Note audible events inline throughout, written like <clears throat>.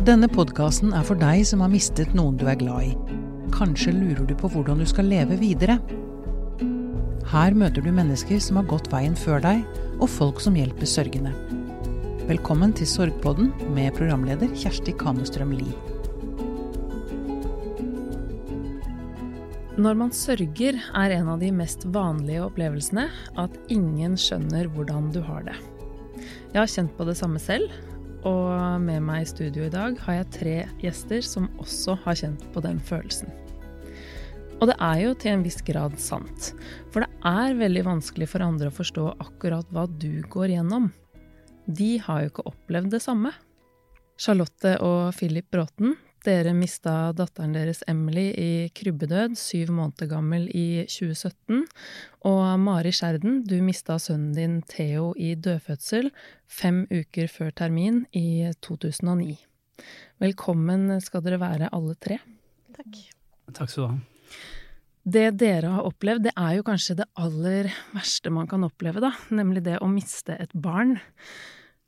Denne podkasten er for deg som har mistet noen du er glad i. Kanskje lurer du på hvordan du skal leve videre? Her møter du mennesker som har gått veien før deg, og folk som hjelper sørgende. Velkommen til Sorgpodden med programleder Kjersti Kamestrøm Lie. Når man sørger, er en av de mest vanlige opplevelsene at ingen skjønner hvordan du har det. Jeg har kjent på det samme selv, og med meg i studio i dag har jeg tre gjester som også har kjent på den følelsen. Og det er jo til en viss grad sant, for det er veldig vanskelig for andre å forstå akkurat hva du går gjennom. De har jo ikke opplevd det samme. Charlotte og Philip Bråten dere mista datteren deres Emily i krybbedød, syv måneder gammel i 2017. Og Mari Skjerden, du mista sønnen din Theo i dødfødsel fem uker før termin i 2009. Velkommen skal dere være alle tre. Takk. Takk skal du ha. Det dere har opplevd, det er jo kanskje det aller verste man kan oppleve, da. Nemlig det å miste et barn.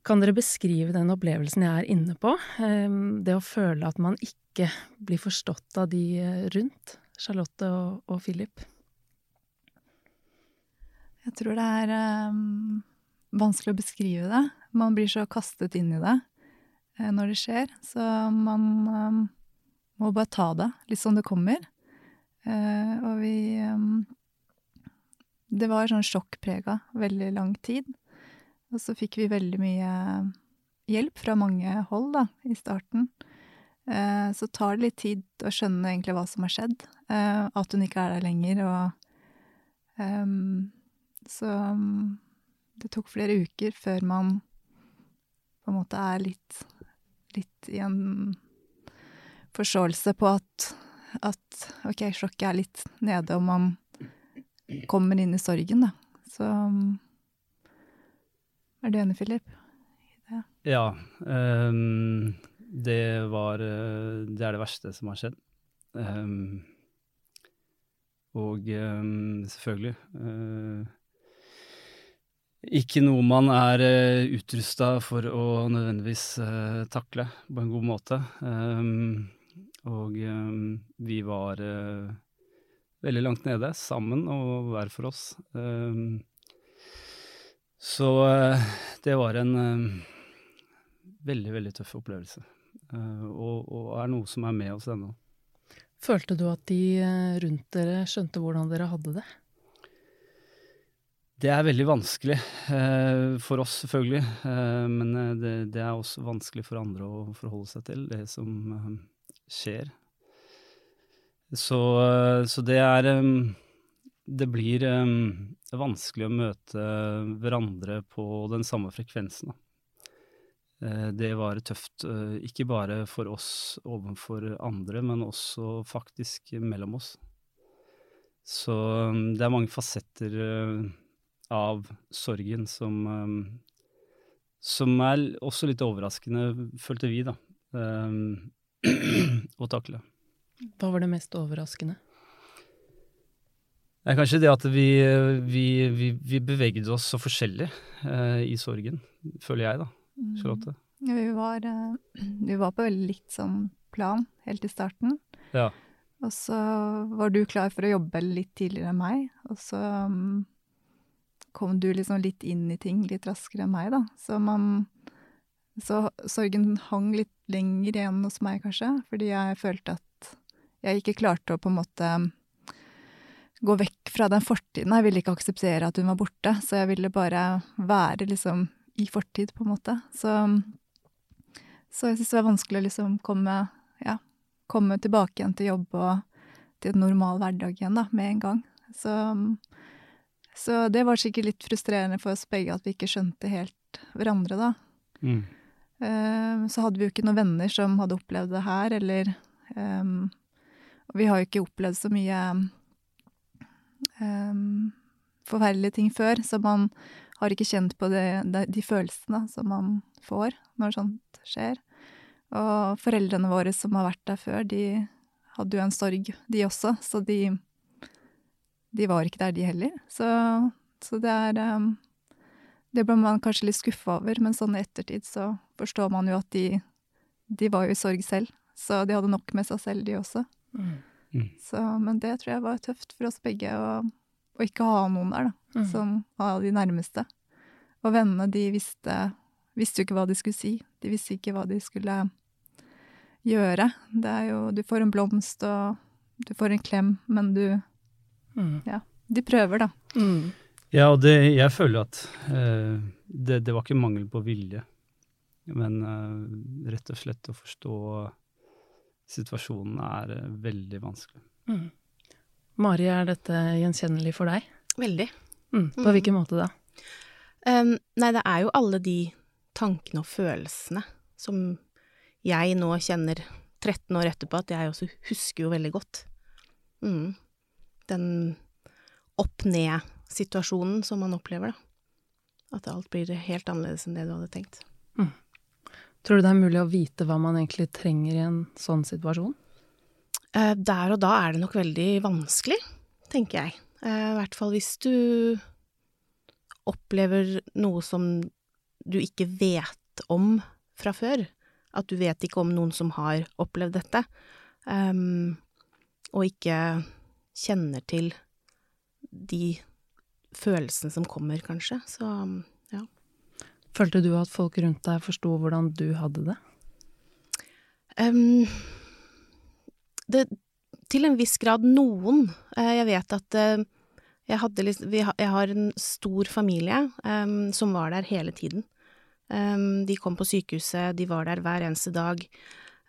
Kan dere beskrive den opplevelsen jeg er inne på? Ehm, det å føle at man ikke blir forstått av de rundt? Charlotte og, og Philip? Jeg tror det er um, vanskelig å beskrive det. Man blir så kastet inn i det uh, når det skjer. Så man um, må bare ta det litt som det kommer. Uh, og vi um, Det var sånn sjokkprega veldig lang tid. Og så fikk vi veldig mye hjelp fra mange hold, da, i starten. Eh, så tar det litt tid å skjønne egentlig hva som har skjedd. at hun ikke er der lenger, og um, så um, det tok flere uker før man på en måte er litt, litt i en forståelse på at, at OK, sjokket er litt nede, og man kommer inn i sorgen, da. Så um, Er du enig, Philip? Ja. Ja. Um, det var Det er det verste som har skjedd. Um, og um, selvfølgelig uh, ikke noe man er uh, utrusta for å nødvendigvis uh, takle på en god måte. Um, og vi var veldig langt nede sammen og hver for oss. Um, så uh, det var en veldig, veldig tøff opplevelse. Og, og, er noe som er med oss ennå. Følte du at de rundt dere skjønte hvordan dere hadde det? Det er veldig vanskelig eh, for oss, selvfølgelig. Eh, men det, det, er også vanskelig for andre å forholde seg til, det som eh, skjer. Så, så, det er Det blir vanskelig å møte hverandre på den samme frekvensen. Det var tøft, ikke bare for oss overfor andre, men også faktisk mellom oss. Så det er mange fasetter av sorgen som um, Som er også litt overraskende, følte vi, da, um, <clears throat> å takle. Hva var det mest overraskende? Det er kanskje det at vi, vi, vi, vi bevegde oss så forskjellig uh, i sorgen, føler jeg, da. Mm. Charlotte? Mm. vi, var, uh, <clears throat> vi var på veldig likt sånn plan helt i starten. Ja. Og så var du klar for å jobbe litt tidligere enn meg, og så um, kom du liksom litt inn i ting litt raskere enn meg, da. Så man Så sorgen hang litt lenger igjen hos meg, kanskje, fordi jeg følte at jeg ikke klarte å på en måte gå vekk fra den fortiden. Jeg ville ikke akseptere at hun var borte, så jeg ville bare være liksom i fortid, på en måte. Så, så jeg syns det var vanskelig å liksom komme, ja, komme tilbake igjen til jobb og til en normal hverdag igjen, da, med en gang. Så så det var sikkert litt frustrerende for oss begge at vi ikke skjønte helt hverandre, da. Mm. Um, så hadde vi jo ikke noen venner som hadde opplevd det her, eller um, vi har jo ikke opplevd så mye um, forferdelige ting før, så man har ikke kjent på det, de, de følelsene som man får når sånt skjer. Og foreldrene våre som har vært der før, de hadde jo en sorg, de også, så de de var ikke der, de heller. Så, så det er um, Det ble man kanskje litt skuffa over, men sånn i ettertid så forstår man jo at de de var jo i sorg selv, så de hadde nok med seg selv, de også. Mm. Mm. Så, men det tror jeg var tøft for oss begge, å, å ikke ha noen der, da, Mm. som av de nærmeste. Og vennene, de visste, visste jo ikke hva de skulle si. De visste ikke hva de skulle gjøre. Det er jo Du får en blomst, og du får en klem, men du Mm. De prøver, da. Mm. Ja, og det, jeg føler at eh, det, det var ikke mangel på vilje, men eh, rett og slett å forstå situasjonen er eh, veldig vanskelig. Mm. Mari, er dette gjenkjennelig for deg? Veldig. Mm. På Mm. hvilken måte da? Um, nei, det er jo alle de tankene og følelsene som jeg nå kjenner 13 år etterpå, at jeg også husker jo veldig godt. Mm. Den opp-ned-situasjonen som man opplever, da. At alt blir helt annerledes enn det du hadde tenkt. Tror du det er mulig å vite hva man egentlig trenger i en sånn situasjon? Eh, der og da er det nok veldig vanskelig, tenker jeg. Eh, I hvert fall hvis du opplever noe som du ikke vet om fra før. At du vet ikke om noen som har opplevd dette, um, og ikke kjenner til de følelsene som kommer, kanskje. Så. Følte du at folk rundt deg forsto hvordan du hadde det? Um, det, til en viss grad noen. Eh, jeg vet at eh, jeg, hadde, jeg har en stor familie um, som var der hele tiden. Um, de kom på sykehuset, de var der hver eneste dag.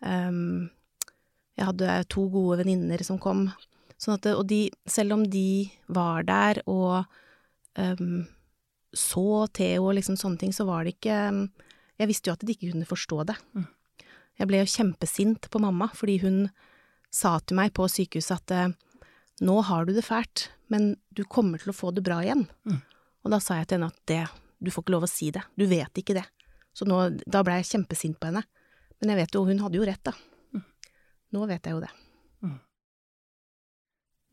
Um, jeg hadde to gode venninner som kom. Sånn at, og de, selv om de var der og så Theo og liksom sånne ting, så var det ikke ehm, Jeg visste jo at de ikke kunne forstå det. Jeg ble jo kjempesint på mamma, fordi hun sa til meg på sykehuset at eh, nå har du det fælt, men du kommer til å få det bra igjen. Mm. Og da sa jeg til henne at det, du får ikke lov å si det, du vet ikke det. Så nå, da ble jeg kjempesint på henne. Men jeg vet jo, hun hadde jo rett, da. Nå vet jeg jo det.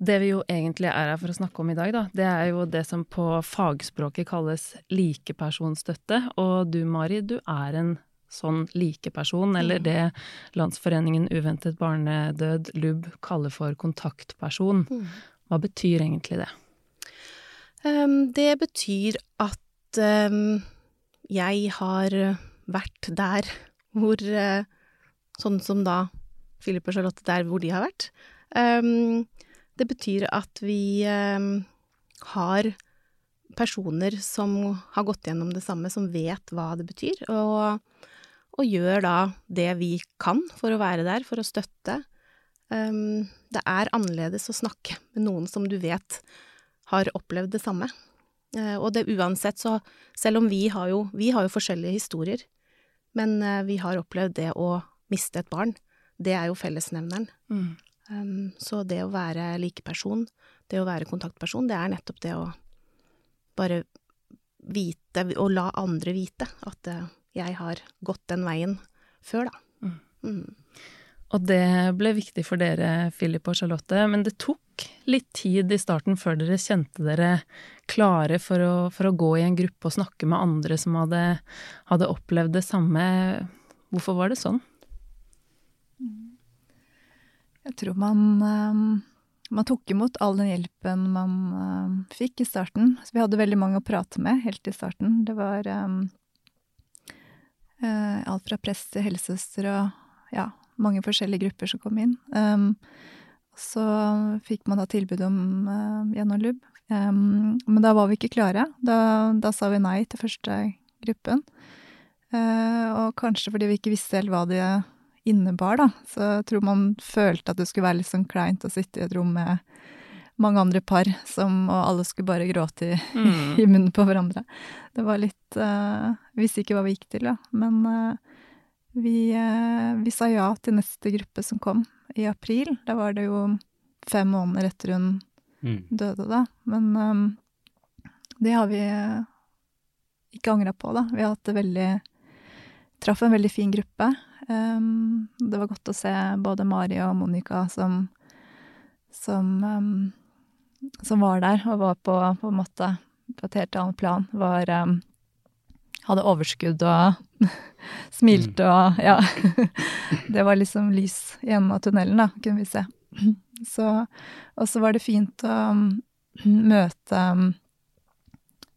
Det vi jo egentlig er her for å snakke om i dag, da, det er jo det som på fagspråket kalles likepersonstøtte. Og du, Mari, du er en sånn likeperson, eller Mm. det Landsforeningen uventet barnedød, LUB, kaller for kontaktperson. Hva betyr egentlig det? Ehm, det betyr at ehm, jeg har vært der hvor eh, Sånn som da Philip og Charlotte der hvor de har vært. Ehm, det betyr at vi ehm, har personer som har gått gjennom det samme, som vet hva det betyr, og, og gjør da det vi kan for å være der, for å støtte. Ehm, det er annerledes å snakke med noen som du vet har opplevd det samme. Eh, og det uansett, så selv om vi har jo, vi har jo forskjellige historier, men eh, vi har opplevd det å miste et barn. Det er jo fellesnevneren. Um, så det å være likeperson, det å være kontaktperson, det er nettopp det å bare vite, og la andre vite, at eh, jeg har gått den veien før, da. Mm. Mm. Og det ble viktig for dere, Philip og Charlotte, men det tok litt tid i starten før dere kjente dere klare for å, for å gå i en gruppe og snakke med andre som hadde, hadde opplevd det samme. Hvorfor var det sånn? Jeg tror man, ehm, man tok imot all den hjelpen man uh, fikk i starten. Så vi hadde veldig mange å prate med helt i starten. Det var um, uh, alt fra prest til helsesøster og ja, mange forskjellige grupper som kom inn. Um, så fikk man da tilbud om uh, gjennom LUB. Um, men da var vi ikke klare. Da, da sa vi nei til første gruppen. Eh, og kanskje fordi vi ikke visste helt hva det innebar, da. Så jeg tror man følte at det skulle være litt sånn kleint å sitte i et rom med mange andre par, som, og alle skulle bare gråte i, <laughs> i munnen på hverandre. Det var litt uh, Visste ikke hva vi gikk til, da. Men uh, vi, uh, vi sa ja til neste gruppe som kom i april. Da var det jo fem måneder etter hun Mm. døde, da. Men um, det har vi ikke angra på, da. Vi har hatt det veldig Traff en veldig fin gruppe. Ehm, det var godt å se både Mari og Monica som som, ehm, som var der og var på, på en måte på et helt annet plan. Var, ehm, hadde overskudd og <laughs> smilte og Ja. <laughs> Det var liksom lys i enden av tunnelen, da, kunne vi se. <clears throat> Så, og så var det fint å <clears throat> møte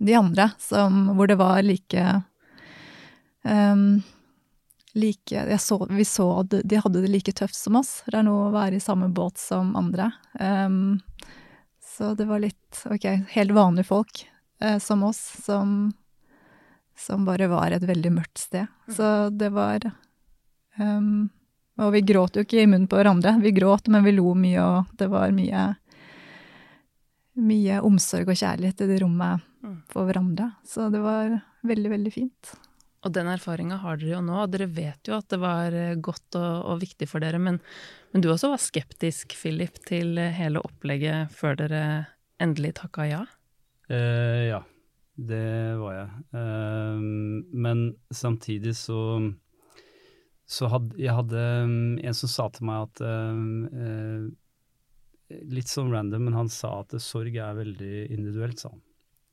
de andre som, hvor det var like um, like så, Vi så at de hadde det like tøft som oss. Det er noe å være i samme båt som andre. Um, så det var litt OK, helt vanlige folk uh, som oss, som, som bare var et veldig mørkt sted. Så det var um, Og vi gråt jo ikke i munnen på hverandre. Vi gråt, men vi lo mye, og det var mye mye omsorg og kjærlighet i det rommet for hverandre. Så det var veldig, veldig fint. Og den erfaringa har dere jo nå, og dere vet jo at det var eh, godt og, og viktig for dere. Men, men, du også var skeptisk, Philip, til hele opplegget før dere endelig takka ja? Eh, ja, det var jeg. Eh, men samtidig så så hadde jeg hadde mm, en som sa til meg at eh, eh Litt sånn random, men han sa at sorg er veldig individuelt, sa han.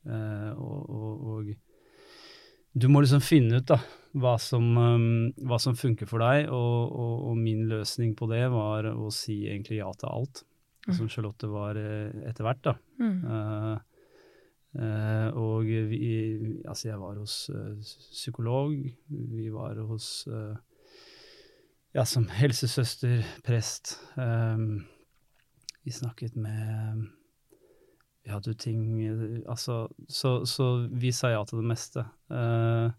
Eh, og, og, og, du må liksom finne ut da, hva som, um, hva som funker for deg, og, og, min løsning på det var å si egentlig ja til alt. Mm. Som Charlotte var eh, etter hvert, da. Mm. Uh, uh, og vi Altså, jeg var hos uh, psykolog, vi var hos Ja, som helsesøster, prest. Um, vi snakket med vi hadde jo ting Altså, så, så, vi sa ja til det meste. Uh,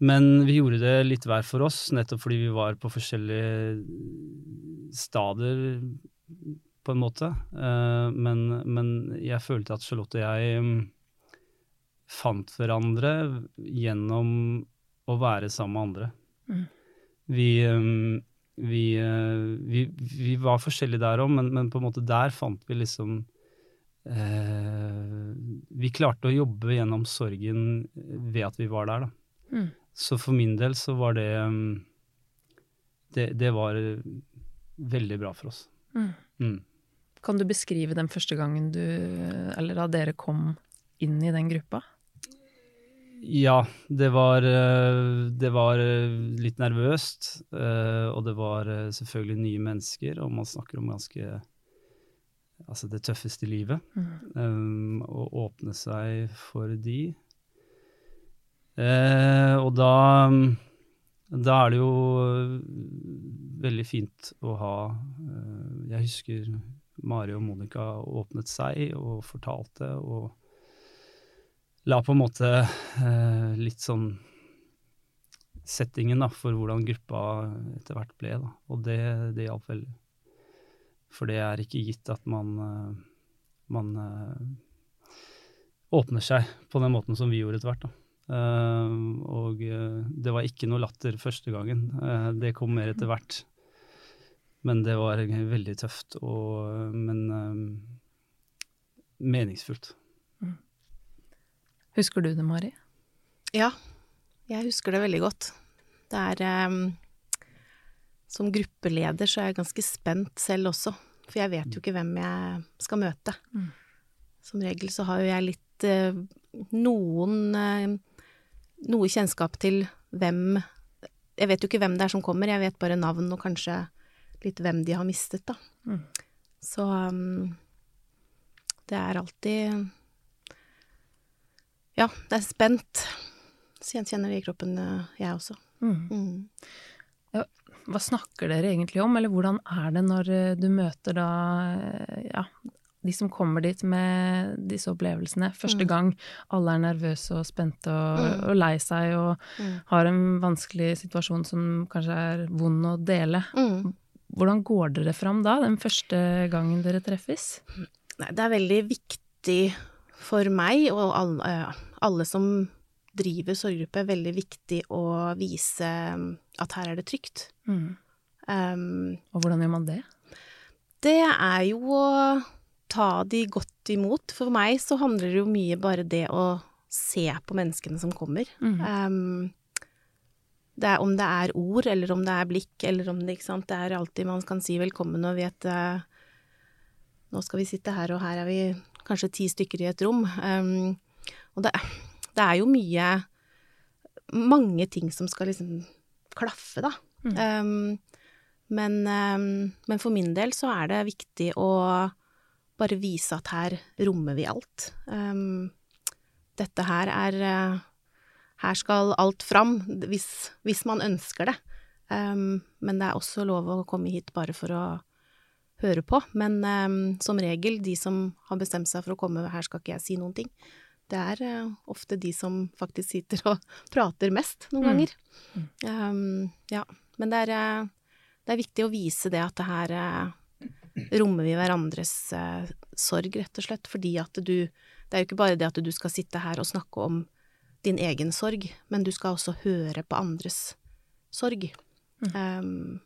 men vi gjorde det litt hver for oss, nettopp fordi vi var på forskjellige stader, på en måte. Men, men, jeg følte at Charlotte og jeg um, fant hverandre gjennom å være sammen med andre. Mm. Vi, um, vi, vi, vi, var forskjellige der òg, men, men, på en måte der fant vi liksom eh, Vi klarte å jobbe gjennom sorgen ved at vi var der, da. Mm. Så for min del så var det mm, Det, det var veldig bra for oss. Mm. mm. Kan du beskrive den første gangen du, eller da dere kom inn i den gruppa? Ja, det var, eh, det var eh, litt nervøst. Eh, og det var selvfølgelig nye mennesker, og man snakker om ganske altså det tøffeste i livet. Mm. Um, og åpne seg for de. Eh, og da, da er det jo veldig fint å ha uh, Jeg husker Mari og Monica åpnet seg og fortalte, og la på en måte uh, litt sånn settingen da, for hvordan gruppa etter hvert ble. Da. Og det, det hjalp veldig. For det er ikke gitt at man, eh, man eh, åpner seg på den måten som vi gjorde etter hvert. da. Uh, og uh, det var ikke noe latter første gangen. Uh, det kom mer etter hvert. Men det var veldig tøft, og, men meningsfullt. Mm. Husker du det, Mari? Ja, jeg husker det veldig godt. Det er um, som gruppeleder så er jeg ganske spent selv også, for jeg vet jo ikke hvem jeg skal møte. Mm. Som regel så har jo jeg litt eh, noen eh, noe kjennskap til hvem Jeg vet jo ikke hvem det er som kommer, jeg vet bare navn og kanskje litt hvem de har mistet, da. Mm. Så um, det er alltid Ja, det er spent. Så jeg kjenner det i kroppen, jeg også. Mm. Hva snakker dere egentlig om, eller hvordan er det når eh, du møter da eh, ja, de som kommer dit med disse opplevelsene første mm. gang. Alle er nervøse og spente og, mm. og lei seg og mm. har en vanskelig situasjon som kanskje er vond å dele. Hvordan går dere fram da, den første gangen dere treffes? Nei, det er veldig viktig for meg og alle, alle som driver sorggruppe, veldig viktig å vise um, at her er det trygt. Mm. Um, og hvordan gjør man det? Det er jo å ta de godt imot. For meg så handler det jo mye bare det å se på menneskene som kommer. Mm. Um, det er, om det er ord, eller om det er blikk, eller om det ikke sant Det er alltid man kan si velkommen og vet uh, Nå skal vi sitte her, og her er vi kanskje ti stykker i et rom. Um, og det, det er jo mye mange ting som skal liksom klaffe, da. Mm. Um, men, um, men for min del så er det viktig å bare vise at her rommer vi alt. Um, dette her er uh, Her skal alt fram, hvis, hvis man ønsker det. Men det er også lov å komme hit bare for å høre på. Men um, som regel, de som har bestemt seg for å komme, her skal ikke jeg si noen ting. Det er uh, ofte de som faktisk sitter og <laughs> prater mest, noen Mm. ganger. Mm. Um, ja. Men det er, uh, det er viktig å vise det at det her uh, rommer vi hverandres sorg, rett og slett. Fordi at du Det er jo ikke bare det at du skal sitte her og snakke om din egen sorg, men du skal også høre på andres sorg. Um,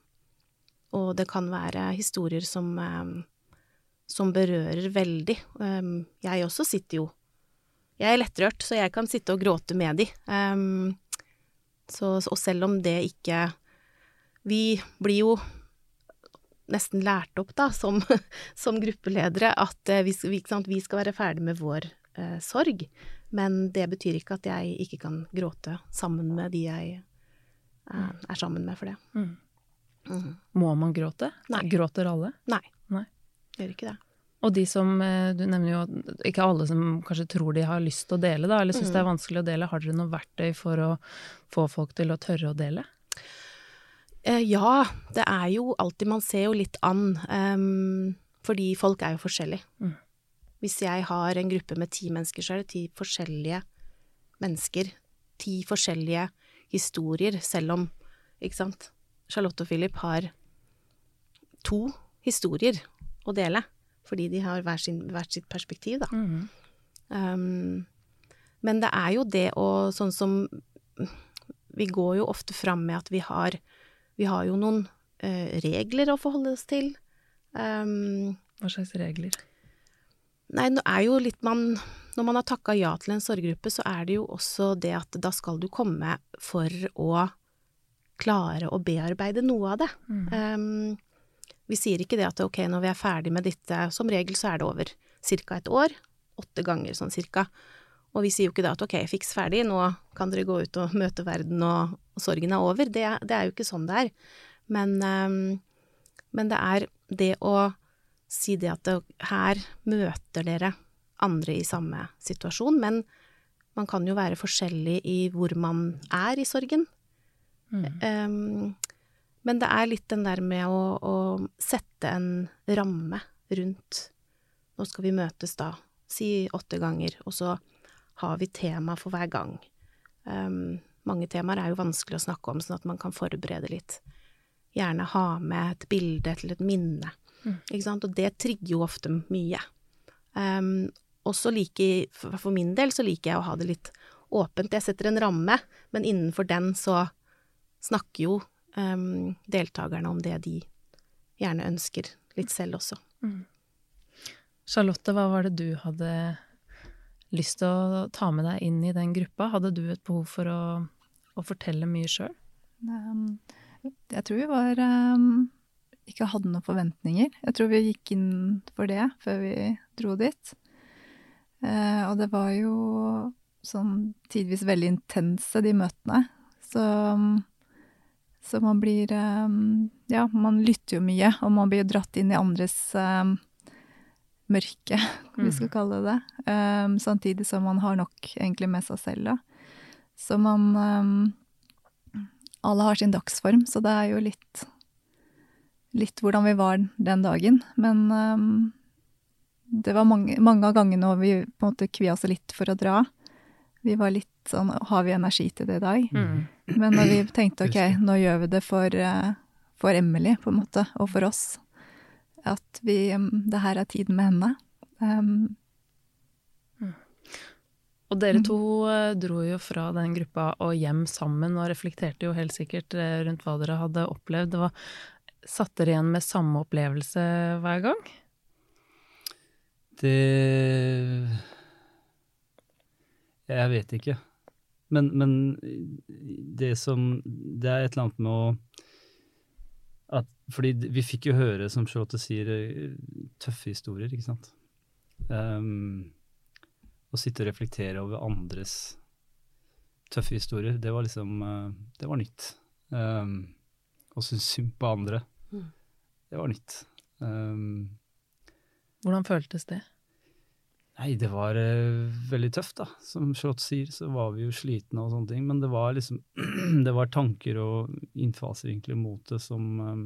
og det kan være historier som, um, som berører veldig. Jeg også sitter jo Jeg er lettrørt, så jeg kan sitte og gråte med de. Um, så, og selv om det ikke Vi blir jo nesten lært opp, da, som, <laughs> som gruppeledere, at eh, vi, sant, vi skal være ferdig med vår eh, sorg. Men det betyr ikke at jeg ikke kan gråte sammen med de jeg eh, er sammen med for det. Mm. Mm. Må man gråte? Nei. Gråter alle? Nei. Nei. Gjør ikke det. Og de som, eh, du nevner jo ikke alle som kanskje tror de har lyst til å dele, da, eller syns det er vanskelig å dele. Har dere noe verktøy for å få folk til å tørre å dele? Eh, ja, det er jo alltid Man ser jo litt an, Um, fordi folk er jo forskjellige. Mm. Hvis jeg har en gruppe med ti mennesker, så er det ti forskjellige mennesker. Ti forskjellige historier, selv om, ikke sant, Charlotte og Philip har to historier å dele, fordi de har hver, sin, hvert sitt perspektiv, da. Mm. Um, men det er jo det å Sånn som Vi går jo ofte fram med at vi har Vi har jo noen uh, regler å forholde oss til. Um, Hva slags regler? nei, det er jo litt man Når man har takka ja til en sorggruppe, så er det jo også det at da skal du komme for å klare å bearbeide noe av det. Mm. Um, vi sier ikke det at ok, når vi er ferdig med dette, som regel så er det over ca. et år. Åtte ganger sånn cirka. Og vi sier jo ikke da at ok, fiks ferdig, nå kan dere gå ut og <laughs> møte verden og, og sorgen er over. Det, det er jo ikke sånn det er. Men, um, men det er det å si det at det, her møter dere andre i samme situasjon, men man kan jo være forskjellig i hvor man er i sorgen. Mm. Um, men det er litt den der med å, å sette en ramme rundt Nå skal vi møtes da, si åtte ganger, og så har vi tema for hver gang. Um, mange temaer er jo vanskelig å snakke om, sånn at man kan forberede litt. Gjerne ha med et bilde til et minne, Mm. ikke sant, og det trigger jo ofte mye. Um, også like, for for min del så liker jeg å ha det litt åpent. Jeg setter en ramme, men innenfor den så snakker jo um, deltakerne om det de gjerne ønsker litt selv også. Charlotte, hva var det du hadde lyst til å ta med deg inn i den gruppa? Hadde du et behov for å, å fortelle mye sjøl? Um, jeg tror vi var um, ikke hadde noen forventninger. Jeg tror vi gikk inn for det før vi dro dit. Uh, og det var jo sånn tidvis veldig intense, de møtene. Så, um, så man blir um, Ja, man lytter jo mye, og man blir dratt inn i andres um, mørke, <laughs> vi skal kalle det. Um, samtidig som man har nok egentlig med seg selv, da. Så man um, alle har sin dagsform, så det er jo litt litt hvordan vi var den dagen. Men det var mange, mange av gangene hvor vi på en måte kvia oss litt for å dra. Vi var litt sånn Har vi energi til det i dag? Mm. Men når vi tenkte ok, nå gjør vi det for, eh, for Emily, på en måte, og for oss. At vi um, Det her er tiden med henne. Um, Og dere Mm. to eh, dro jo fra den gruppa og hjem sammen, og reflekterte jo helt sikkert eh, rundt hva dere hadde opplevd. Det var, satt dere igjen med samme opplevelse hver gang? Det Jeg vet ikke. Men, men det som Det er et eller annet med å at, Fordi vi fikk jo høre, som Charlotte sier, tøffe historier, ikke sant. Um, å sitte og reflektere over andres tøffe historier, det var liksom eh, Det var nytt. Um, å synes synd på andre, Mm. det var nytt. Um, Hvordan føltes det? Nei, det var uh, veldig tøft, da. Som Slott sier, så var vi jo slitne og sånne ting. Men det var liksom <clears throat> Det var tanker og innfallsvinkler mot det som um,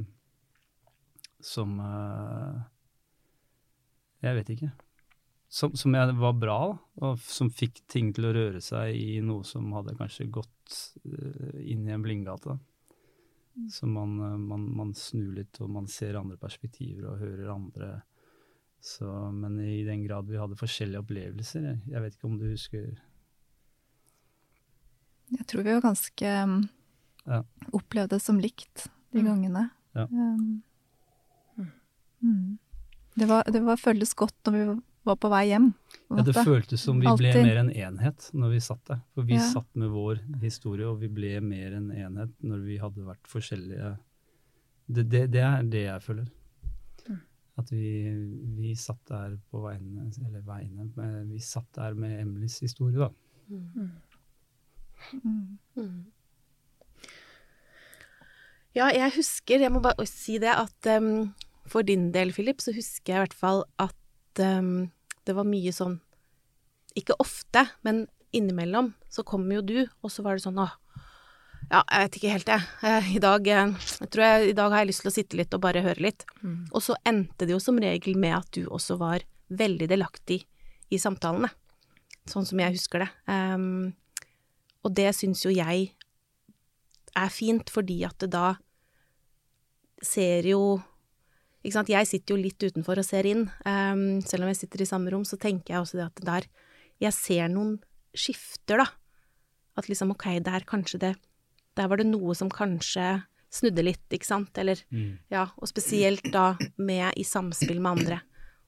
Som uh, Jeg vet ikke. Som, som jeg var bra, da. Og som fikk ting til å røre seg i noe som hadde kanskje gått uh, inn i en blindgate. Så man, man, man snur litt, og man ser andre perspektiver og hører andre så, men i den grad vi hadde forskjellige opplevelser Jeg, vet ikke om du husker Jeg tror vi var ganske um, Ja. Opplevde det som likt de Mm. gangene. Ja. Um, mm. Det, var, det var føltes godt når vi var på vei hjem. på Ja, det måte. føltes som vi ble Alltid. mer en enhet når vi satt der. For vi Ja. satt med vår historie, og vi ble mer en enhet når vi hadde vært forskjellige Det, det, det er det jeg føler. At vi, vi satt der på vegne Eller vegne men Vi satt der med Emilys historie, da. Mm. Mm. Mm. Ja, jeg husker, jeg må bare si det, at um, for din del, Philip, så husker jeg i hvert fall at um, det var mye sånn Ikke ofte, men innimellom så kom jo du, og så var det sånn åh, ja, jeg vet ikke helt, jeg. Eh, I dag, eh, jeg tror jeg, I dag har jeg lyst til å sitte litt og bare høre litt. Mm. Og så endte det jo som regel med at du også var veldig delaktig i samtalene. Sånn som jeg husker det. Um, og det syns jo jeg er fint, fordi at det da ser jo Ikke sant, jeg sitter jo litt utenfor og ser inn. Um, selv om jeg sitter i samme rom, så tenker jeg også det at det der Jeg ser noen skifter, da. At liksom, ok, der kanskje det Der var det noe som kanskje snudde litt, ikke sant, eller ja, og spesielt da med i samspill med andre.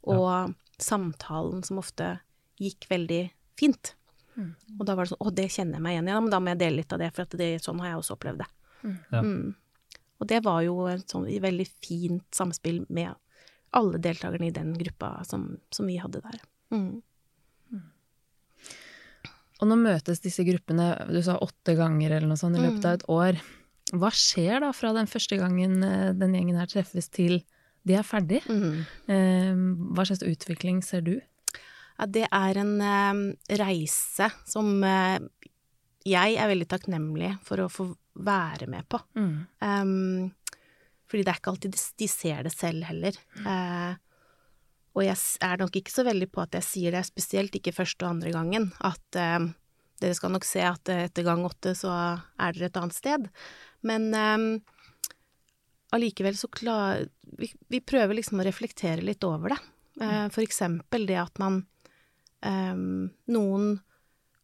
Og samtalen som ofte gikk veldig fint. Mm. Og da var det sånn Å, det kjenner jeg meg igjen i. Ja, men da må jeg dele litt av det, for at det, sånn har jeg også opplevd det. Ja. Mm. Og det var jo et sånn veldig fint samspill med alle deltakerne i den gruppa som, som vi hadde der. Mm. Og nå møtes disse gruppene, du sa åtte ganger eller noe sånt i løpet av et år. Hva skjer da fra den første gangen eh, den gjengen her treffes til de er ferdig? Mm. Eh, Hva slags utvikling ser du? Ja, det er en eh, reise som eh, jeg er veldig takknemlig for å få være med på. Mm. Um, fordi det er ikke alltid de, ser det selv heller. Eh, og jeg er nok ikke så veldig på at jeg sier det, spesielt ikke første og andre gangen, at eh, dere skal nok se at etter gang åtte så er dere et annet sted. Men eh, allikevel så klar... Vi, vi prøver liksom å reflektere litt over det. Eh, for eksempel det at man eh, Noen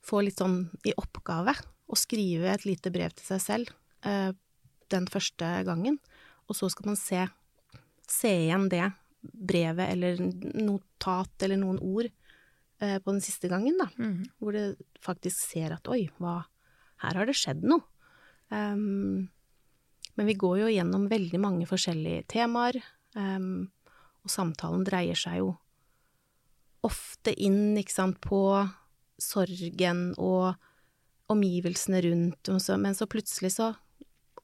får litt sånn i oppgave å skrive et lite brev til seg selv eh, den første gangen, og så skal man se, se igjen det brevet eller notat eller noen ord eh, på den siste gangen, da, Mm. hvor det faktisk ser at oi, hva, her har det skjedd noe. Um, men vi går jo gjennom veldig mange forskjellige temaer, um, og samtalen dreier seg jo ofte inn, ikke sant, på sorgen og omgivelsene rundt, men så plutselig så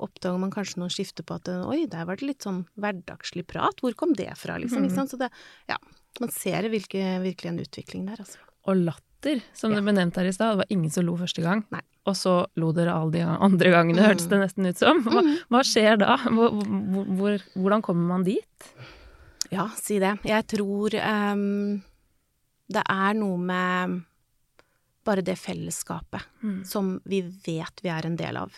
oppdager man kanskje noen skifter på at oi, der var det litt sånn hverdagslig prat, hvor kom det fra, liksom, sant, så det, ja, man ser virkelig, virkelig en utvikling der, altså. Og latter, som Ja. det ble nevnt her i stad. Det var ingen som lo første gang. Nei. Og så lo dere alle de andre gangene, Mm. hørtes det nesten ut som. Hva, hva skjer da? Hvor, hvor, hvordan kommer man dit? Ja, si det. Jeg tror um, det er noe med bare det fellesskapet Mm. som vi vet vi er en del av.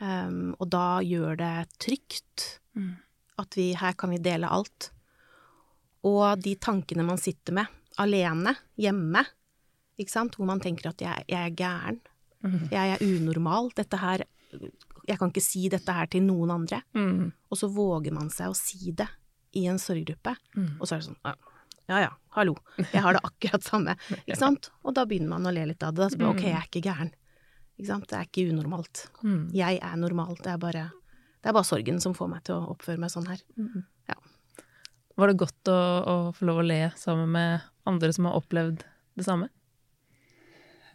Ehm, og da gjør det trygt Mm. at vi her kan vi dele alt. Og de tankene man sitter med alene, hjemme, ikke sant, hvor man tenker at jeg, jeg er gæren, Mm. jeg er unormal, dette her Jeg kan ikke si dette her til noen andre. Mm. Og så våger man seg å si det i en sorggruppe. Mm. Og så er det sånn ja, ja hallo, jeg har det akkurat samme. <laughs> Ikke sant? Og da begynner man å le litt av det. Så bare, ok, jeg er ikke gæren. Ikke sant? Det er ikke unormalt. Mm. Jeg er normal. Det er bare, det er bare sorgen som får meg til å oppføre meg sånn her. Var det godt å, å få lov å le sammen med andre som har opplevd det samme?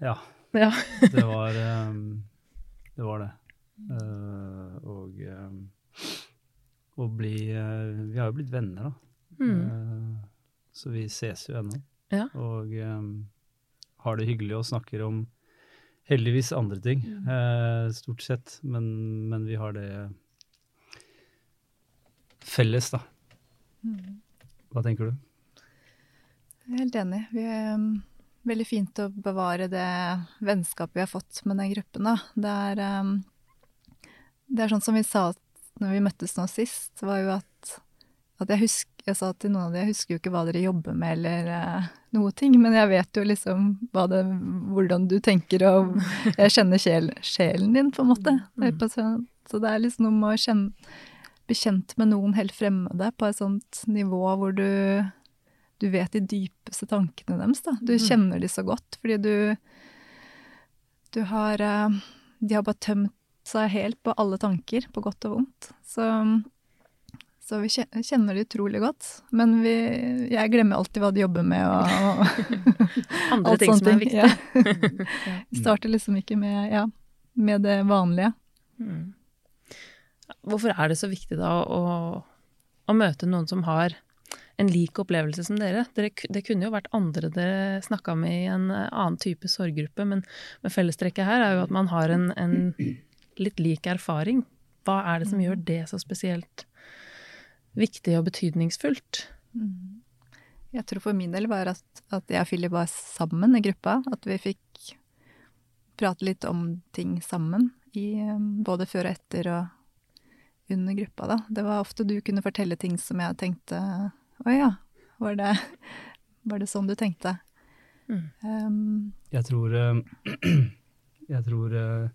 Ja, Ja. <laughs> det var um, <laughs> Det var det. Uh, og um, å bli uh, Vi har jo blitt venner, da. Mm. Uh, så vi ses jo ennå. Ja. Og um, har det hyggelig og snakker om heldigvis andre ting, eh, stort sett. Men, men vi har det felles, da. Hva tenker du? Jeg er helt enig. Vi er um, veldig fint å bevare det vennskapet vi har fått med den gruppen. Da. Det, er, um, det er sånn som vi sa når vi møttes nå sist, var jo at, at jeg, husk, jeg sa til noen av dem jeg husker jo ikke hva dere jobber med eller uh, noe ting, men jeg vet jo liksom det, hvordan du tenker, og jeg kjenner sjel, sjelen din, på en måte. Mm. Så det er liksom noe med å kjenne, bli kjent med noen helt fremmede på et sånt nivå hvor du du vet de dypeste tankene deres. Da. Du Mm. kjenner de så godt, fordi du Du har uh, De har bare tømt seg helt på alle tanker, på godt og vondt. Så, så vi kjenner det utrolig godt. Men vi, jeg glemmer alltid hva de jobber med og, og <laughs> Andre ting som er viktig. Ja. <laughs> Vi starter liksom ikke med, ja, med det vanlige. Mm. Hvorfor er det så viktig da å, å møte noen som har en lik opplevelse som dere? dere det kunne jo vært andre dere snakka med i en eh, annen type sorggruppe, men, men fellestrekket her er jo at man har en, en litt lik erfaring. Hva er det som gjør det så spesielt viktig og betydningsfullt? Jeg tror for min del var at, at jeg og Philip var sammen i gruppa. At vi fikk prate litt om ting sammen, i, um, både før og etter og under gruppa. Da. Det var ofte du kunne fortelle ting som jeg tenkte Å ja, var det, var det sånn du tenkte? Mm. Um, Jeg tror eh, <clears throat> Jeg tror eh,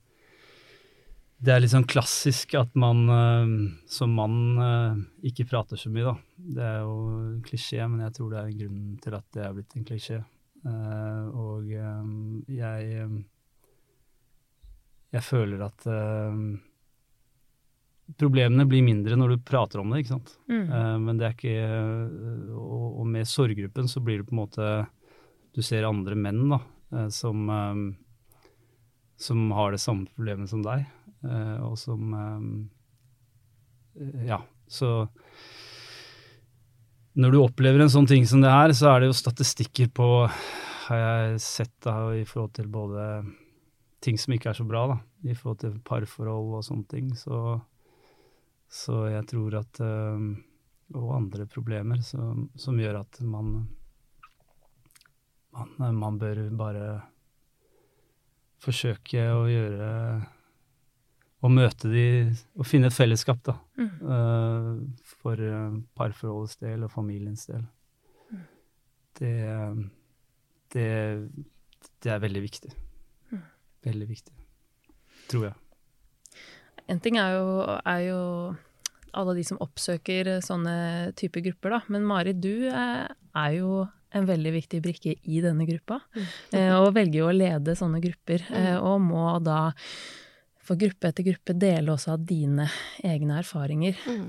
det er litt sånn klassisk at man eh, som mann eh, ikke prater så mye, da. Det er jo en klisjé, men jeg tror det er grunnen til at det er blitt en klisjé. Eh, og jeg Jeg føler at problemene blir mindre når du prater om det, ikke sant. Mm. Men det er ikke og, med sorggruppen så blir det på en måte Du ser andre menn da, som som har det samme problemet som deg, og som eh, Ja, så Når du opplever en sånn ting som det her, så er det jo statistikker på Har jeg sett da i forhold til både ting som ikke er så bra, da, i forhold til parforhold og sånne ting, så så jeg tror at eh, Og andre problemer som, som gjør at man, man Man bør bare forsøke å gjøre Å møte de Og finne et fellesskap, da. Mm. Uh, for eh, parforholdets del og familiens del. Det, det, det er veldig viktig. Veldig viktig. Tror jeg. En ting er jo, er jo alle de som oppsøker sånne type grupper, da. Men Mari, du er, er jo en veldig viktig brikke i denne gruppa. Eh, og velger jo å lede sånne grupper. Eh, og må da for gruppe etter gruppe dele også av dine egne erfaringer. Mm.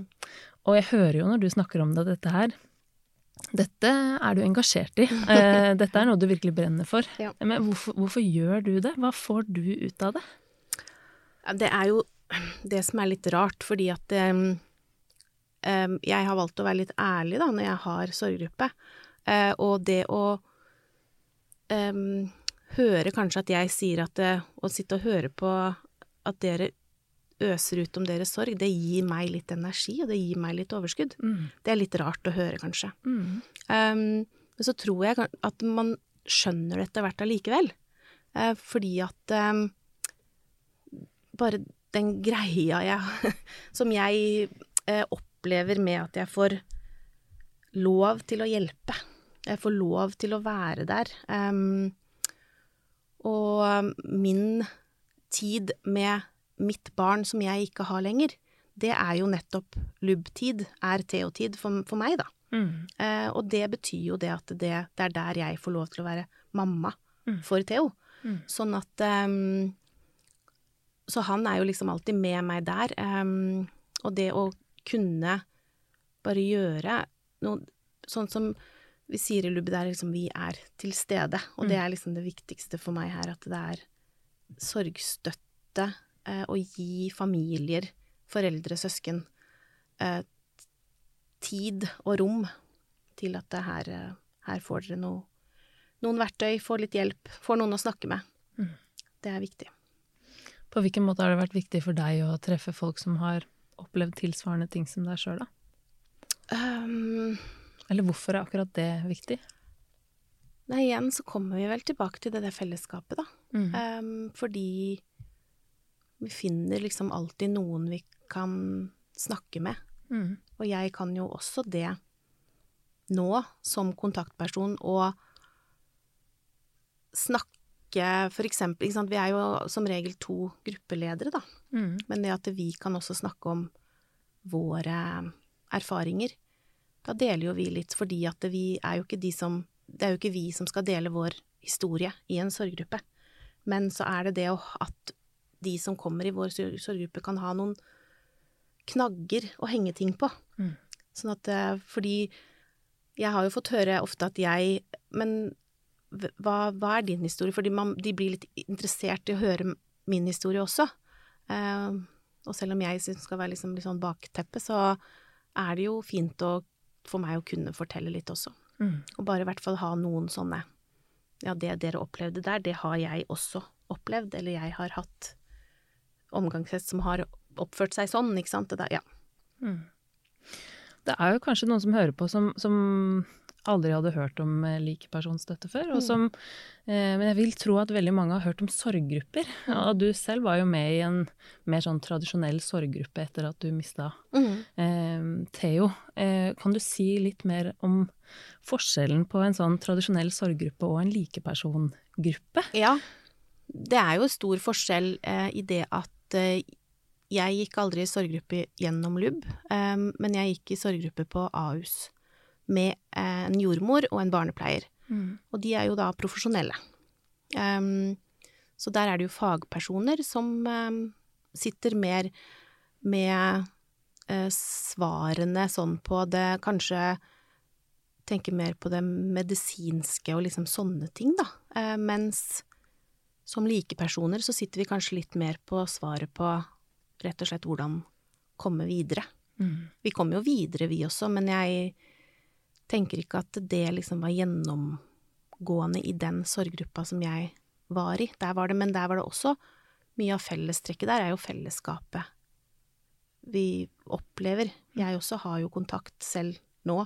Og jeg hører jo når du snakker om det, dette her. Dette er du engasjert i. <laughs> Eh, dette er noe du virkelig brenner for. Ja. Men hvorfor, hvorfor gjør du det? Hva får du ut av det? Det er jo det som er litt rart, fordi at um, jeg har valgt å være litt ærlig da, når jeg har sorggruppe. Uh, og det å um, høre kanskje at jeg sier at det, Å sitte og høre på at dere øser ut om deres sorg, det gir meg litt energi, og det gir meg litt overskudd. Det er litt rart å høre, kanskje. Mm. Um, men så tror jeg at man skjønner det etter hvert allikevel. Uh, fordi at um, bare den greia jeg <laughs> Som jeg uh, opplever med at jeg får lov til å hjelpe. Jeg får lov til å være der. Um, og min tid med mitt barn som jeg ikke har lenger, det er jo nettopp lubb-tid, er Theo-tid for, for meg, da. Mm. Eh, og det betyr jo det at det, det er der jeg får lov til å være mamma Mm. for Theo. Mm. Sånn at um, Så han er jo liksom alltid med meg der. Um, og det å kunne bare gjøre noe sånn som vi sier i Lubbe, det er liksom vi er til stede. Og det er liksom det viktigste for meg her, at det er sorgstøtte eh, og gi familier, foreldre, søsken, eh, tid og rom til at det her, eh, her får dere noe, noen verktøy, får litt hjelp, får noen å snakke med. Mm. Det er viktig. På hvilken måte har det vært viktig for deg å treffe folk som har opplevd tilsvarende ting som deg sjøl, da? Um, Eller hvorfor er akkurat det viktig? Nei, igjen så kommer vi vel tilbake til det der fellesskapet, da. Mm. Um, fordi vi finner liksom alltid noen vi kan snakke med. Mm. Og jeg kan jo også det nå, som kontaktperson, og snakke for eksempel ikke sant? Vi er jo som regel to gruppeledere, da. Mm. Men det at vi kan også snakke om våre erfaringer. Da deler jo vi litt, fordi at vi er jo ikke de som Det er jo ikke vi som skal dele vår historie i en sorggruppe. Men så er det det at de som kommer i vår sorggruppe, kan ha noen knagger å henge ting på. Mm. Sånn at eh, Fordi jeg har jo fått høre ofte at jeg Men hva, hva er din historie? Fordi man, de blir litt interessert i å høre min historie også. Uh, og selv om jeg syns skal være liksom litt sånn bakteppe, så er det jo fint å, for meg å kunne fortelle litt også. Mm. Og bare i hvert fall ha noen sånne Ja, det dere opplevde der, det har jeg også opplevd, eller jeg har hatt omgangshest som har oppført seg sånn, ikke sant. Det der, ja. Mm. Det er jo kanskje noen som hører på som, som aldri hadde hørt om eh, likepersonsstøtte før, og Mm. som eh, Men jeg vil tro at veldig mange har hørt om sorggrupper. <laughs> Og du selv var jo med i en mer sånn tradisjonell sorggruppe etter at du mista eh, Theo. Eh, kan du si litt mer om forskjellen på en sånn tradisjonell sorggruppe og en likepersongruppe? Ja, det er jo stor forskjell eh, i det at eh, jeg gikk aldri i sorggruppe gjennom LUB, eh, men jeg gikk i sorggruppe på Ahus med eh, en jordmor og en barnepleier. Og de er jo da profesjonelle. Um, så der er det jo fagpersoner som um, sitter mer med uh, svarene sånn på det Kanskje tenker mer på det medisinske og liksom sånne ting, da. Eh, mens som likepersoner så sitter vi kanskje litt mer på svaret på rett og slett hvordan komme videre. Mm. Vi kommer jo videre, vi også, men jeg tenker ikke at det liksom var gjennomgående i den sorggruppa som jeg var i. Der var det, men der var det også mye av fellestrekket der er jo fellesskapet vi opplever. Jeg også har jo kontakt selv nå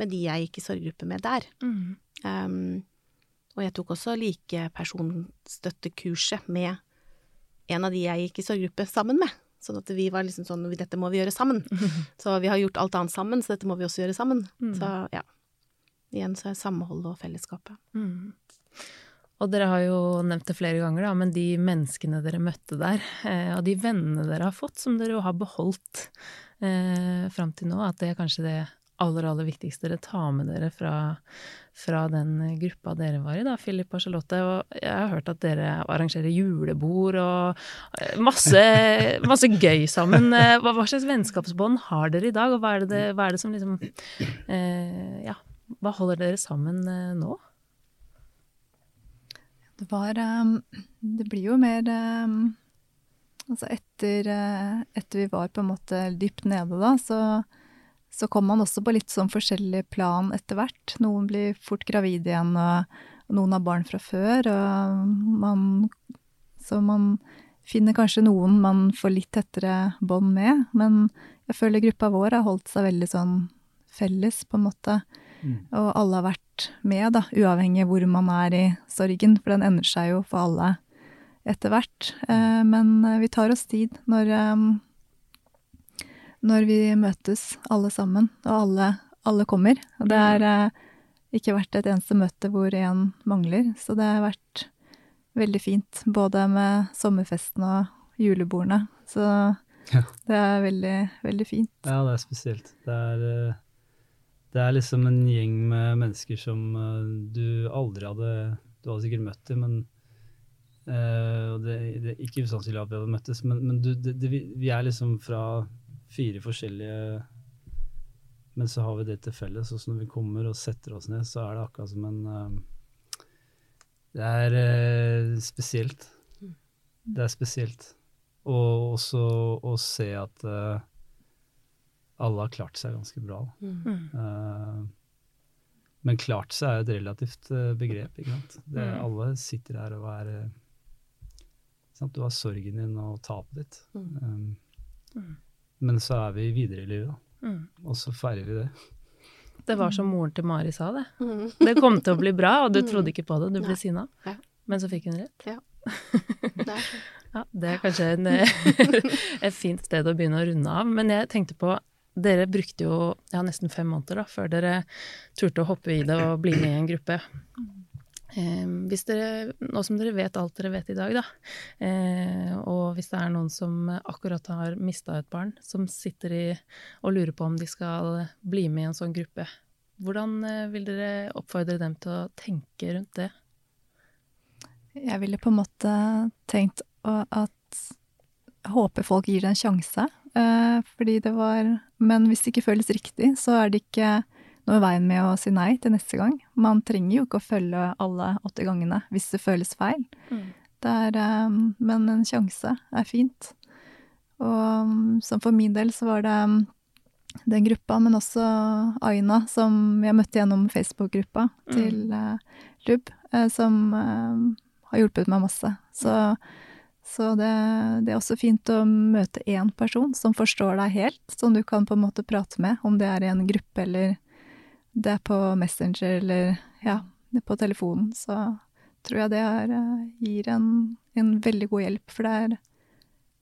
med de jeg gikk i sorggruppe med der. Mm. Um, og jeg tok også likepersonstøttekurset med en av de jeg gikk i sorggruppe sammen med. Sånn at vi var liksom sånn Dette må vi gjøre sammen. <laughs> Så vi har gjort alt annet sammen, så dette må vi også gjøre sammen. Mm. Så ja. Igjen så er samholdet og fellesskapet. Mm. Og dere har jo nevnt det flere ganger, da, men de menneskene dere møtte der, eh, og de vennene dere har fått, som dere jo har beholdt eh, fram til nå, at det er kanskje det aller, aller viktigste dere tar med dere fra, fra den gruppa dere var i, da, Philip og Charlotte. Og jeg har hørt at dere arrangerer julebord og eh, masse, <laughs> masse gøy sammen. Eh, Hva, hva slags vennskapsbånd har dere i dag, og hva er det, hva er det som liksom eh, Ja, hva holder dere sammen eh, nå? Det var um, Det blir jo mer um, Altså etter, eh, etter vi var på en måte dypt nede, da, så, så kommer man også på litt sånn forskjellig plan etter hvert. Noen blir fort gravide igjen, og, noen har barn fra før. Og man, så man finner kanskje noen man får litt tettere bånd med. Men jeg føler gruppa vår har holdt seg veldig sånn felles, på en måte. Mm. Og alle har vært med, da, uavhengig av hvor man er i sorgen, for den endrer seg jo for alle etter hvert. Eh, men eh, vi tar oss tid når, eh, når vi møtes alle sammen, og alle, alle kommer. Og det har eh, ikke vært et eneste møte hvor én mangler, så det har vært veldig fint. Både med sommerfesten og julebordene. Så Ja. det er veldig, veldig fint. Ja, det er spesielt. Det er, eh, det er liksom en gjeng med mennesker som eh, du aldri hadde Du hadde sikkert møtt dem, men eh, og det, det er ikke usannsynlig at vi hadde møttes, men, men du, det, det, vi, vi er liksom fra fire forskjellige Men så har vi det til felles, og så når vi kommer og setter oss ned, så er det akkurat som en eh, Det er eh, spesielt. Det er spesielt. Og også å se at uh, alle har klart seg ganske bra. Mm. Uh, men klart seg er et relativt uh, begrep. ikke sant? Det, Mm. Alle sitter her og er sant? Du har sorgen din og tapet ditt. Mm. Men så er vi videre i livet, da. Mm. Og så feirer vi det. Det var som moren til Mari sa det. Mm. Det kom til å bli bra, og du Mm. trodde ikke på det. Du ble sinna. Ja. Men så fikk hun rett. <laughs> Det er. Ja, det er kanskje en, eh, <laughs> et fint sted å begynne å runde av. Men jeg tenkte på Dere brukte jo ja, nesten fem måneder da, før dere turte å hoppe i det og bli med i en gruppe. Eh, hvis dere, nå som dere vet alt dere vet i dag, da, eh, og hvis det er noen som akkurat har mista et barn, som sitter i og lurer på om de skal bli med i en sånn gruppe, hvordan eh, vil dere oppfordre dem til å tenke rundt det? Jeg ville på en måte tenkt at håper folk gir det en sjanse. eh, fordi det var Men hvis det ikke føles riktig, så er det ikke noe i veien med å si nei til neste gang. Man trenger jo ikke å følge alle åtte gangene hvis det føles feil. Det er, eh, men en sjanse er fint. Og mm, som for min del så var det mm, den gruppa, men også Aina, som jeg møtte gjennom Facebook-gruppa til eh, LUB, eh, som har hjulpet meg masse. Så, så det, det er også fint å møte én person som forstår deg helt, som du kan på en måte prate med, om det er i en gruppe eller det er på Messenger eller ja, på telefonen. Så tror jeg det er, eh, gir en, en veldig god hjelp, for det er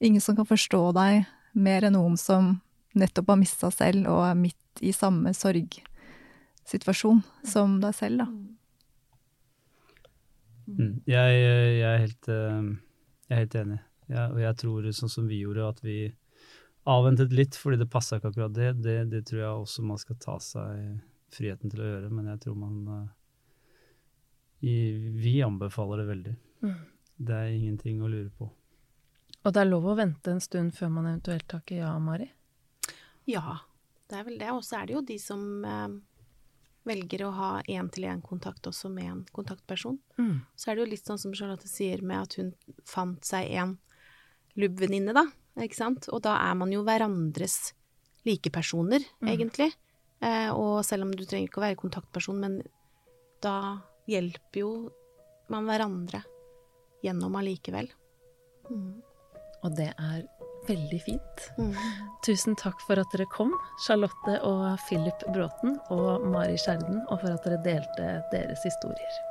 ingen som kan forstå deg mer enn noen som nettopp har mista selv og er midt i samme sorgsituasjon som deg selv, da. Mm. Jeg, jeg, er helt, eh, jeg er helt enig. Jeg, og jeg tror, sånn som vi gjorde, at vi avventet litt fordi det passa ikke akkurat det. det. Det tror jeg også man skal ta seg friheten til å gjøre, men jeg tror man eh, i, Vi anbefaler det veldig. Mm. Det er ingenting å lure på. Og det er lov å vente en stund før man eventuelt takker ja, Mari? Ja, det er vel det. Og så er det jo de som eh, velger å ha én-til-én-kontakt også med en kontaktperson. Mm. Så er det jo litt sånn som Charlotte sier med at hun fant seg en lubb-venninne, da. Ikke sant? Og da er man jo hverandres likepersoner, Mm. egentlig. Eh, og selv om du trenger ikke å være kontaktperson, men da hjelper jo man hverandre gjennom allikevel. Mm. Og det er veldig fint. Mm. Tusen takk for at dere kom, Charlotte og Philip Bråten og Mari Skjerden, og for at dere delte deres historier.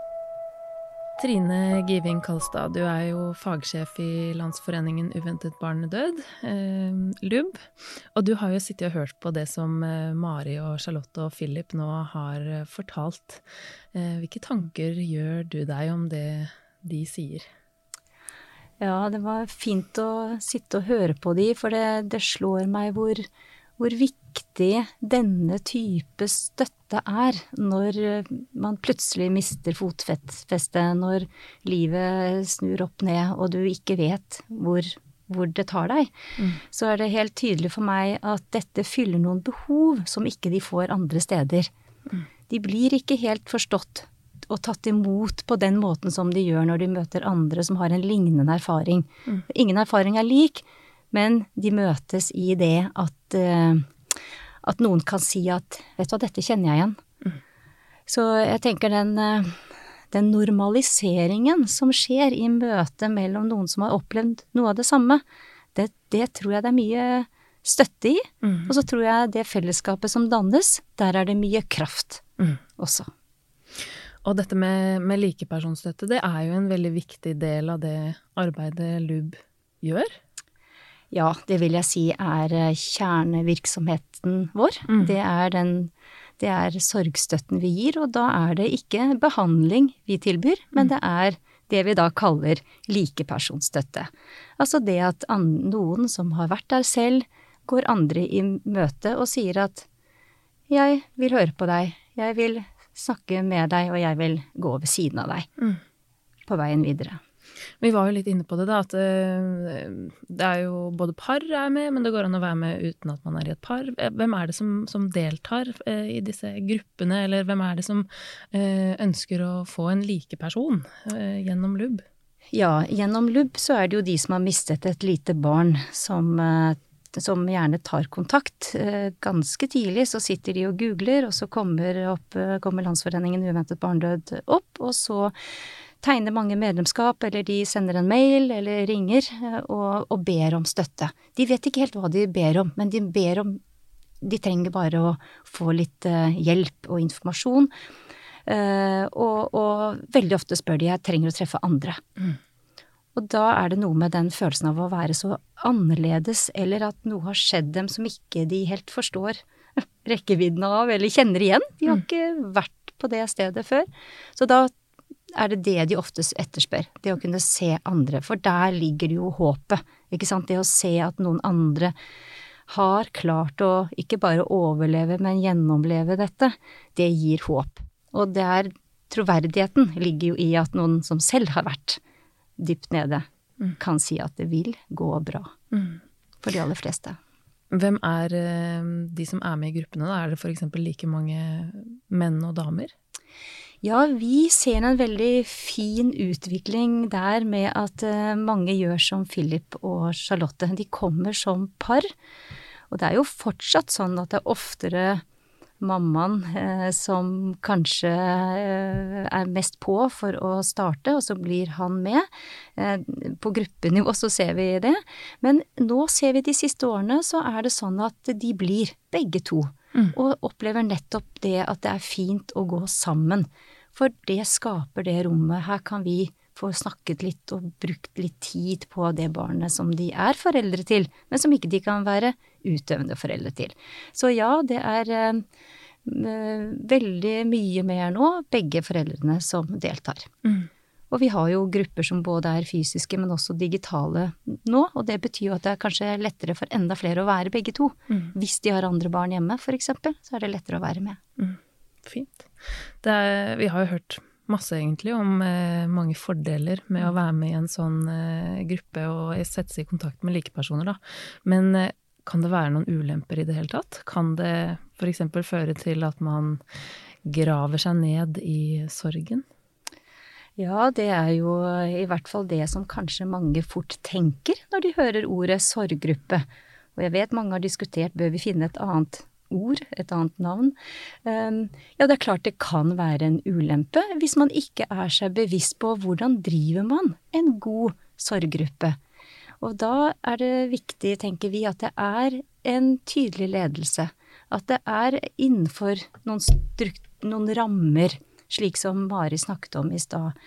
Trine Giving Kalstad, du er jo fagsjef i Landsforeningen Uventet barnedød, eh, LUB. Og du har jo sittet og hørt på det som eh, Mari og Charlotte og Philip nå har eh, fortalt. Eh, hvilke tanker gjør du deg om det de sier? Ja, det var fint å sitte og høre på de, for det, det slår meg hvor, hvor viktig denne type støtte er når man plutselig mister fotfestet, når livet snur opp ned og du ikke vet hvor, hvor det tar deg. Mm. Så er det helt tydelig for meg at dette fyller noen behov som ikke de får andre steder. De blir ikke helt forstått og tatt imot på den måten som de gjør når de møter andre som har en lignende erfaring. Mm. Ingen erfaring er lik, men de møtes i det at, eh, at noen kan si at 'vet du hva, dette kjenner jeg igjen'. Så jeg tenker den, eh, den normaliseringen som skjer i møtet mellom noen som har opplevd noe av det samme, det, det tror jeg det er mye støtte i. Mm. Og så tror jeg det fellesskapet som dannes, der er det mye kraft Mm. også. Og dette med, med likepersonsstøtte, det er jo en veldig viktig del av det arbeidet LUB gjør. Ja, det vil jeg si er eh, kjernevirksomheten vår. Mm. Det, er den, det er sorgstøtten vi gir, og da er det ikke behandling vi tilbyr, men det er det vi da kaller likepersonsstøtte. Altså det at noen som har vært der selv, går andre i møte og sier at jeg vil høre på deg, jeg vil snakke med deg, og jeg vil gå ved siden av deg Mm. på veien videre. Vi var jo litt inne på det, da, at eh, det er jo både par er med, men det går an å være med uten at man er i et par. Eh, Hvem er det som, som deltar eh, i disse gruppene, eller hvem er det som ønsker å få en likeperson person gjennom LUB? Ja, gjennom LUB så er det jo de som har mistet et lite barn som, som gjerne tar kontakt. Ganske tidlig så sitter de og googler, og så kommer, opp, kommer Landsforeningen uventet barndød opp, og så tegner mange medlemskap, eller de sender en mail eller ringer og, og ber om støtte. De vet ikke helt hva de ber om, men de ber om De trenger bare å få litt hjelp og informasjon. Uh, og, og, veldig ofte spør de jeg trenger å treffe andre. Mm. Og da er det noe med den følelsen av å være så annerledes, eller at noe har skjedd dem som ikke de helt forstår <laughs> rekkevidden av, eller kjenner igjen. De har mm. ikke vært på det stedet før. Så da er det det de oftest etterspør. Det å kunne se andre. For der ligger jo håpet. Ikke sant. Det å se at noen andre har klart å ikke bare overleve, men gjennomleve dette, det gir håp. Og det er troverdigheten ligger jo i at noen som selv har vært dypt nede, mm. kan si at det vil gå bra. Mm. For de aller fleste. Hvem er eh, de som er med i gruppene, da? Er det f.eks. like mange menn og damer? Ja, vi ser en veldig fin utvikling der med at eh, mange gjør som Philip og Charlotte. De kommer som par. Og det er jo fortsatt sånn at det er oftere mammaen eh, som kanskje eh, er mest på for å starte, og så blir han med. På gruppenivå så ser vi det. Men nå ser vi de siste årene så er det sånn at de blir, begge to. Mm. Og opplever nettopp det at det er fint å gå sammen. For det skaper det rommet. Her kan vi få snakket litt og brukt litt tid på det barnet som de er foreldre til, men som ikke de kan være utøvende foreldre til. Så ja, det er eh, veldig mye mer nå, begge foreldrene som deltar. Mm. Og vi har jo grupper som både er fysiske, men også digitale nå. Og det betyr jo at det er kanskje lettere for enda flere å være begge to. Mm. Hvis de har andre barn hjemme, eksempel, så er det lettere å være med. Mm. Fint. Er, vi har jo hørt masse, egentlig, om eh, mange fordeler med å være med i en sånn eh, gruppe og sette seg i kontakt med likepersoner, da. Men eh, kan det være noen ulemper i det hele tatt? Kan det f.eks. føre til at man graver seg ned i sorgen? Ja, det er jo i hvert fall det som kanskje mange fort tenker når de hører ordet sorggruppe. Og jeg vet mange har diskutert bør vi finne et annet ord, et annet navn. Um, ja, det er klart det kan være en ulempe hvis man ikke er seg bevisst på hvordan driver man en god sorggruppe. Og da er det viktig, tenker vi, at det er en tydelig ledelse. At det er innenfor noen, noen rammer, slik som Mari snakket om i stad.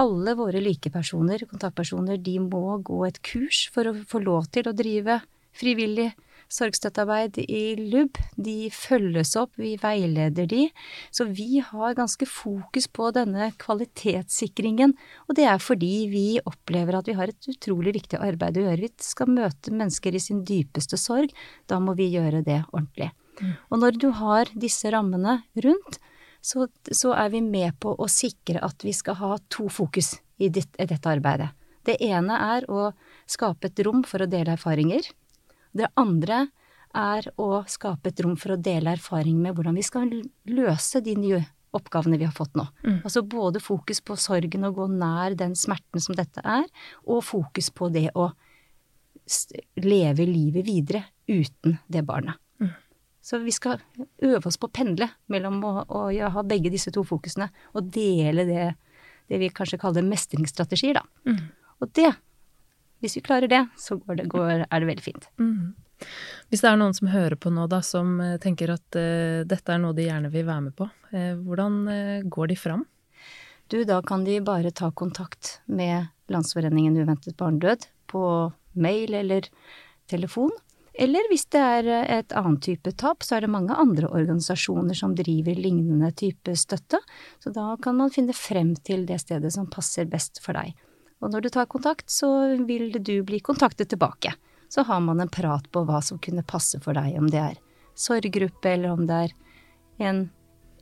Alle våre likepersoner, kontaktpersoner, de må gå et kurs for å få lov til å drive frivillig sorgstøttearbeid i LUB. De følges opp, vi veileder de. Så vi har ganske fokus på denne kvalitetssikringen. Og det er fordi vi opplever at vi har et utrolig viktig arbeid å gjøre. Vi skal møte mennesker i sin dypeste sorg. Da må vi gjøre det ordentlig. Mm. Og når du har disse rammene rundt, så, så, er vi med på å sikre at vi skal ha to fokus i, ditt, i dette arbeidet. Det ene er å skape et rom for å dele erfaringer. Det andre er å skape et rom for å dele erfaring med hvordan vi skal løse de nye oppgavene vi har fått nå. Mm. Altså både fokus på sorgen og gå nær den smerten som dette er, og fokus på det å leve livet videre uten det barnet. Så vi skal øve oss på å pendle mellom å, å ja, ha begge disse to fokusene, og dele det, det vi kanskje kaller mestringsstrategier, da. Mm. Og det hvis vi klarer det, så går det, går, er det veldig fint. Mm. Hvis det er noen som hører på nå, da, som eh, tenker at uh, dette er noe de gjerne vil være med på, uh, hvordan uh, går de fram? Du, da kan de bare ta kontakt med Landsforeningen uventet barnedød på mail eller telefon. Eller hvis det er et annet type tap, så er det mange andre organisasjoner som driver lignende type støtte, så da kan man finne frem til det stedet som passer best for deg. Og når du tar kontakt, så vil du bli kontaktet tilbake. Så har man en prat på hva som kunne passe for deg, om det er sorggruppe, eller om det er en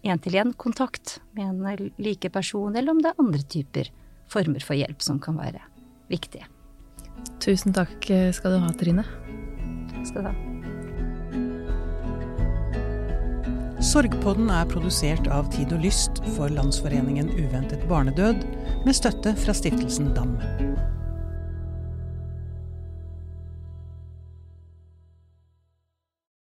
én-til-én-kontakt med en like person, eller om det er andre typer former for hjelp som kan være viktige. Tusen takk skal du ha, Trine. Skal du ha. Sorgpodden er produsert av Tid og Lyst for Landsforeningen uventet barnedød, med støtte fra stiftelsen DAM.